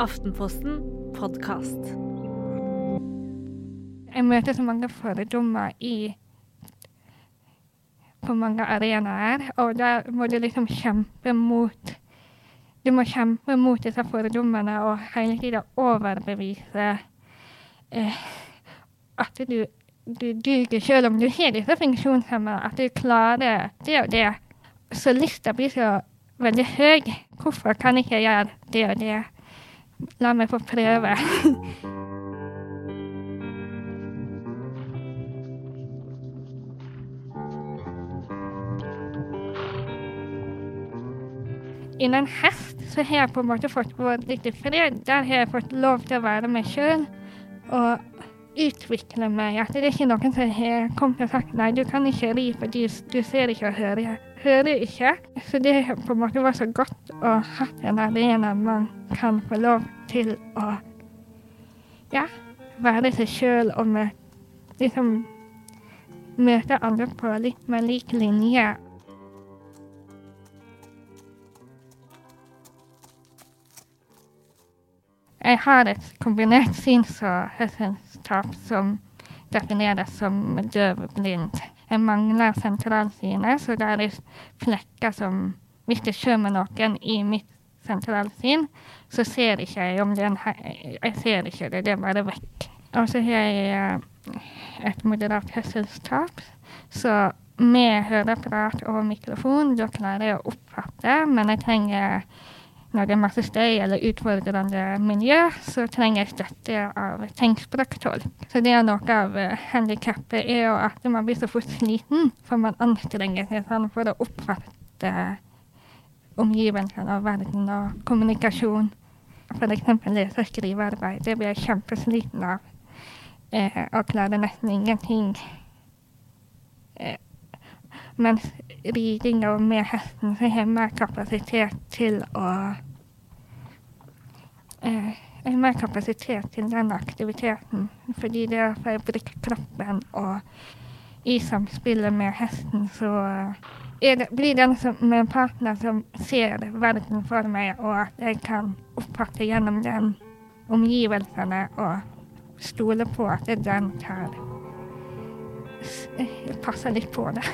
Aftenposten podkast. Jeg møter så mange fordommer i på mange arenaer, og da må du liksom kjempe mot Du må kjempe mot disse fordommene og hele tida overbevise eh, at du, du duger selv om du har disse funksjonshemmede, at du klarer det og det. Så lista blir så veldig høy. Hvorfor kan ikke jeg gjøre det og det? La meg få prøve. Innen hest så har jeg på en måte fått litt i fred. Der har jeg fått lov til å være meg sjøl og utvikle meg. At det er ikke noen som har kommet og sagt nei, du kan ikke ri fordi du ser ikke og hører, hører ikke. Så det har på en måte vært så godt å ha en arena man kan få lov til å ja, være seg sjøl og med, liksom møte andre på litt mer lik linje. Jeg har et kombinert syns- og hørselstap som defineres som døvblind. Jeg mangler sentralsynet, så det er flekker som Hvis det kommer noen i mitt sentralsyn, så ser ikke jeg om den her Jeg ser ikke det, det er bare vekk. Og så har jeg et moderat hørselstap, så med høreapparat og mikrofon, da klarer jeg å oppfatte, men jeg trenger er masse støy eller utfordrende miljø, så trenger jeg støtte av tegnspråktolk. Så det er noe av uh, handikappet er jo at man blir så fort sliten, for man anstrenger seg sånn for å oppfatte omgivelsene og verden og kommunikasjon. F.eks. lese- og skrivearbeid. Det blir jeg kjempesliten av. Eh, og klarer nesten ingenting. Eh, mens riding og med hesten så har mer kapasitet til å eh, mer kapasitet til den aktiviteten, fordi det er for jeg bruke kroppen, og i samspillet med hesten så det, blir den som, en partner som ser verden for meg, og at jeg kan oppfatte gjennom den omgivelsene og stole på at det den tar passer litt på det.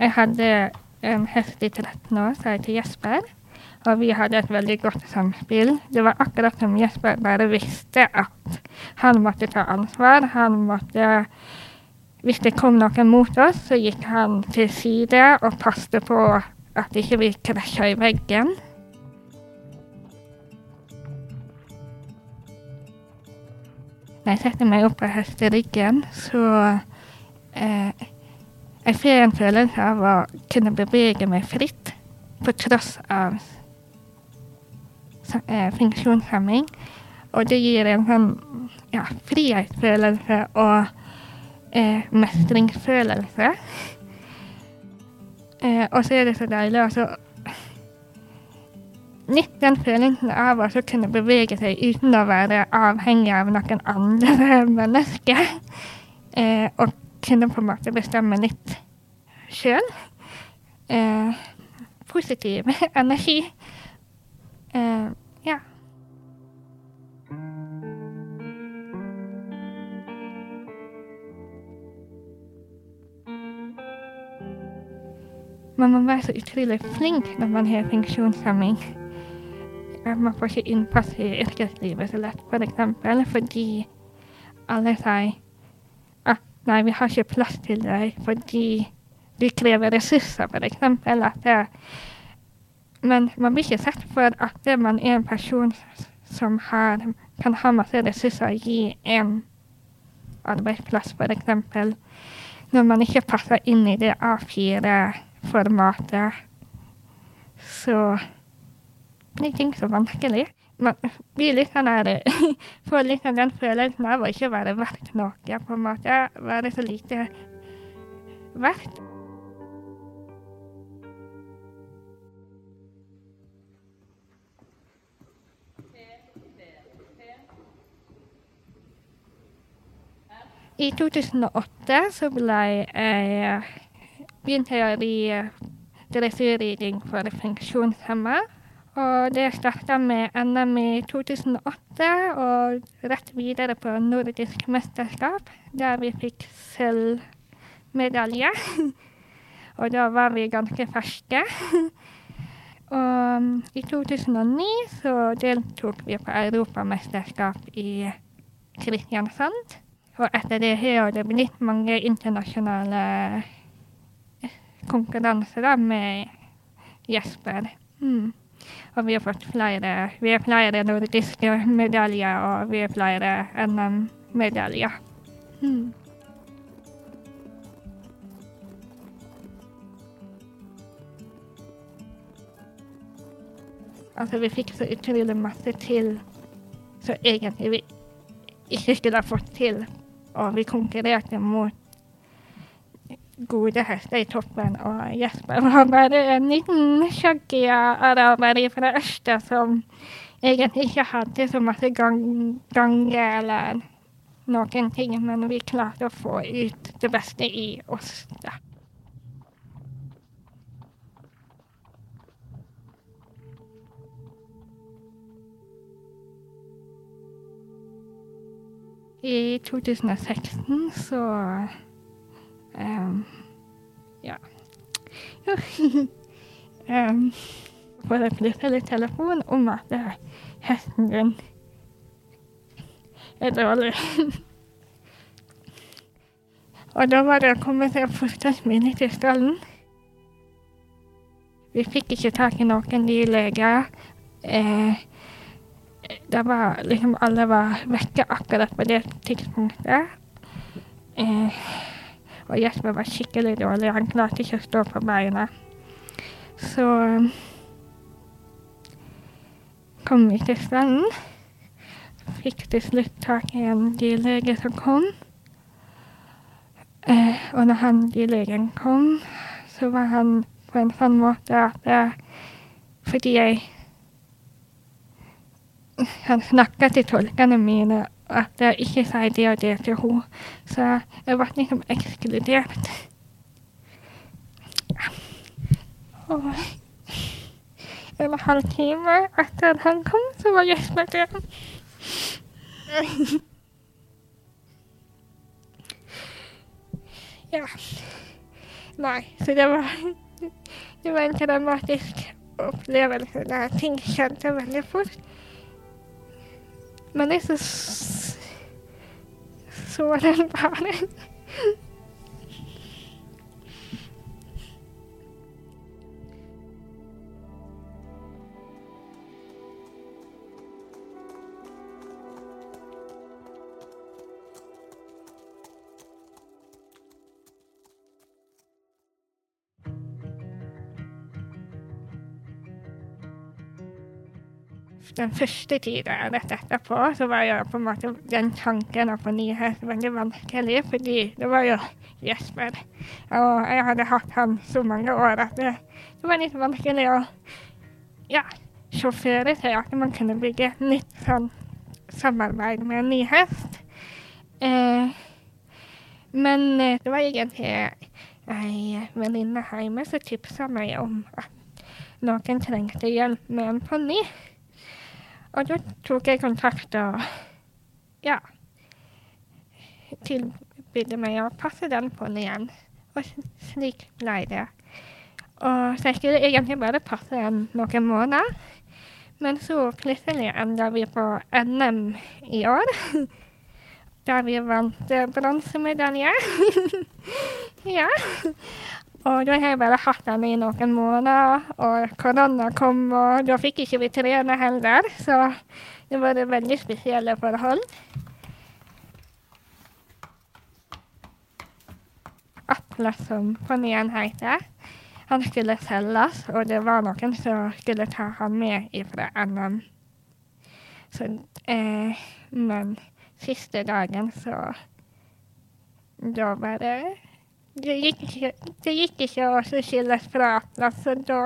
Jeg hadde en hest i 13 år, jeg til Jesper. Og vi hadde et veldig godt samspill. Det var akkurat som Jesper bare visste at han måtte ta ansvar. Han måtte Hvis det kom noen mot oss, så gikk han til side og passte på at ikke vi krasja i veggen. Når jeg setter meg opp på hesteryggen, så eh, jeg får en følelse av å kunne bevege meg fritt på tross av eh, funksjonshemming. Og det gir en sånn ja, frihetsfølelse og eh, mestringsfølelse. Eh, og så er det så deilig å Litt den følelsen av å kunne bevege seg uten å være avhengig av noen andre mennesker. Eh, og kunne på en måte bestemme litt sjøl. Eh, positiv energi. Eh, ja. Man må være så utrolig flink når man har funksjonshemming. Man får ikke innpass i yrkeslivet så lett, for eksempel, fordi alle sier at nei, vi har ikke plass til deg fordi du krever ressurser, eksempel. At det, men man blir ikke sett for at man er en person som har, kan ha masse ressurser i en arbeidsplass, for eksempel. Når man ikke passer inn i det formatet. Så det er så vanskelig. Man blir litt sånn der, får litt sånn den følelsen av å ikke være verdt noe, på en måte. Være så lite verdt. I 2008 så ble jeg begynte jeg i dressyrriding for funksjonshemma. Og det starta med NM i 2008 og rett videre på nordisk mesterskap, der vi fikk sølvmedalje. og da var vi ganske ferske. og i 2009 så deltok vi på europamesterskap i Kristiansand. Og etter det har det blitt mange internasjonale konkurranse da, med Jesper. Mm. Og vi har fått flere Vi har flere nordiske medaljer, og vi har flere NM-medaljer. Mm. Altså, vi fikk så utrolig masse til så egentlig vi ikke skulle ha fått til. Og vi konkurrerte mot gode hester i toppen, og Jesper var bare en liten shaggy araber fra øst som egentlig ikke hadde så masse gang eller noen ting, men vi klarte å få ut det beste i oss. da. I 2016 så um, Ja. um, får jeg plutselig telefon om at hesten din er dårlig. Og da var det å komme seg fortest mulig til stallen. Vi fikk ikke tak i noen nye leger. Eh, det var liksom Alle var vekke akkurat på det tidspunktet. Eh, og Jesper var skikkelig dårlig. Han klarte ikke å stå på beina. Så kom vi til stranden. Fikk til slutt tak i en dyrlege som kom. Eh, og når han dyrlegen kom, så var han på en sånn måte at eh, fordi jeg Han snakka til tolkene mine at jeg ikke sier det og det til henne. Så jeg ble liksom ekskludert. Og en halv time etter at han kom, så var Jesper død. Ja. Nei, så det var Det var en dramatisk opplevelse der ting skjedde veldig fort. Men det er så så den bare. Den første tida rett etterpå, så var jo på en måte den tanken å få nyhet veldig vanskelig, fordi det var jo Jesper. Og jeg hadde hatt han så mange år at det, det var litt vanskelig å ja, sjåføre til at man kunne bygge nytt sånn samarbeid med en ny hest. Eh, men eh, det var egentlig ei venninne hjemme som tipsa meg om at noen trengte hjelp med en ponni. Og da tok jeg kontakt og ja tilbød meg å passe den på den igjen. Og slik ble det. Og så jeg skulle egentlig bare passe den noen måneder. Men så plutselig enda vi på NM i år. Der vi vant bronsemedalje. ja. Og da har jeg bare hatt den i noen måneder, og korona kom, og da fikk ikke vi trene heller. Så det var veldig spesielle forhold. Atle, som ponnien heter, han skulle selges, og det var noen som skulle ta han med ifra NM. Så, eh, men siste dagen, så Da var det gikk ikke, det gikk ikke å skilles fra Atlas, så da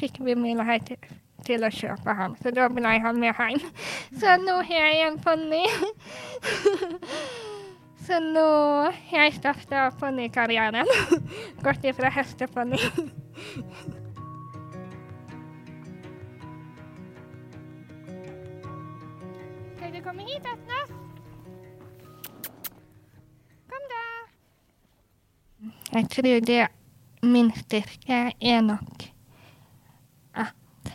fikk vi mulighet til, til å kjøpe ham. Så da ble han med hjem. Så nå har jeg en ponni. Så nå jeg starta ponnikarrieren. Gått ifra hesteponni. Skal du komme hit, Atlas? Jeg tror det min styrke er nok at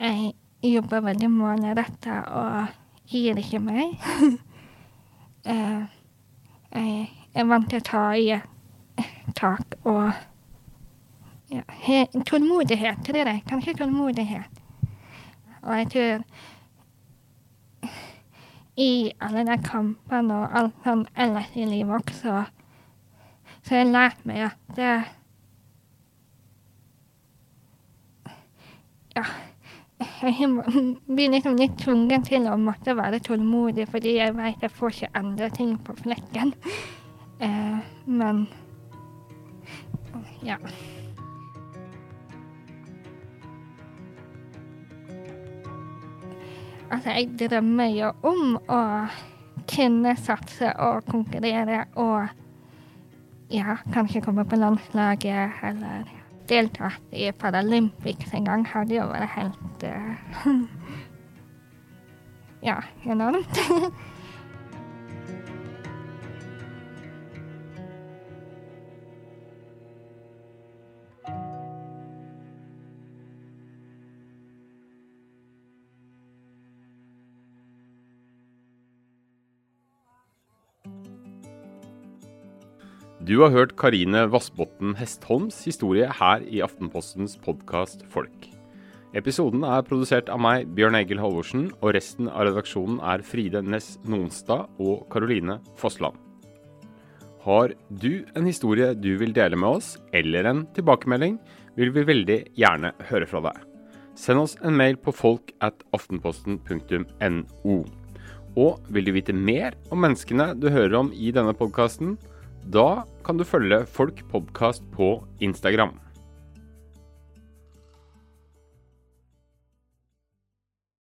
jeg jobber veldig målretta og gir ikke meg. Eh, jeg er vant til å ta i tak og ja, Tålmodighet, tror jeg. Kanskje tålmodighet. Og jeg tror i alle de kampene og alt sånn ellers i livet også, så jeg lært meg at det Ja. Jeg blir liksom litt tvunget til å måtte være tålmodig, fordi jeg vet jeg får ikke endre ting på flekken. Eh, men ja. Altså, jeg drømmer jo om å kunne satse og konkurrere og ja, kanskje komme på landslaget eller delta i Paralympics en gang. Hadde jo vært helt uh, Ja, enormt. Du har hørt Karine Vassbotn Hestholms historie her i Aftenpostens podkast Folk. Episoden er produsert av meg, Bjørn Egil Halvorsen, og resten av redaksjonen er Fride Næss Nonstad og Karoline Fossland. Har du en historie du vil dele med oss, eller en tilbakemelding, vil vi veldig gjerne høre fra deg. Send oss en mail på folk at aftenposten.no. Og vil du vite mer om menneskene du hører om i denne podkasten, da kan du følge Folk Podcast på Instagram.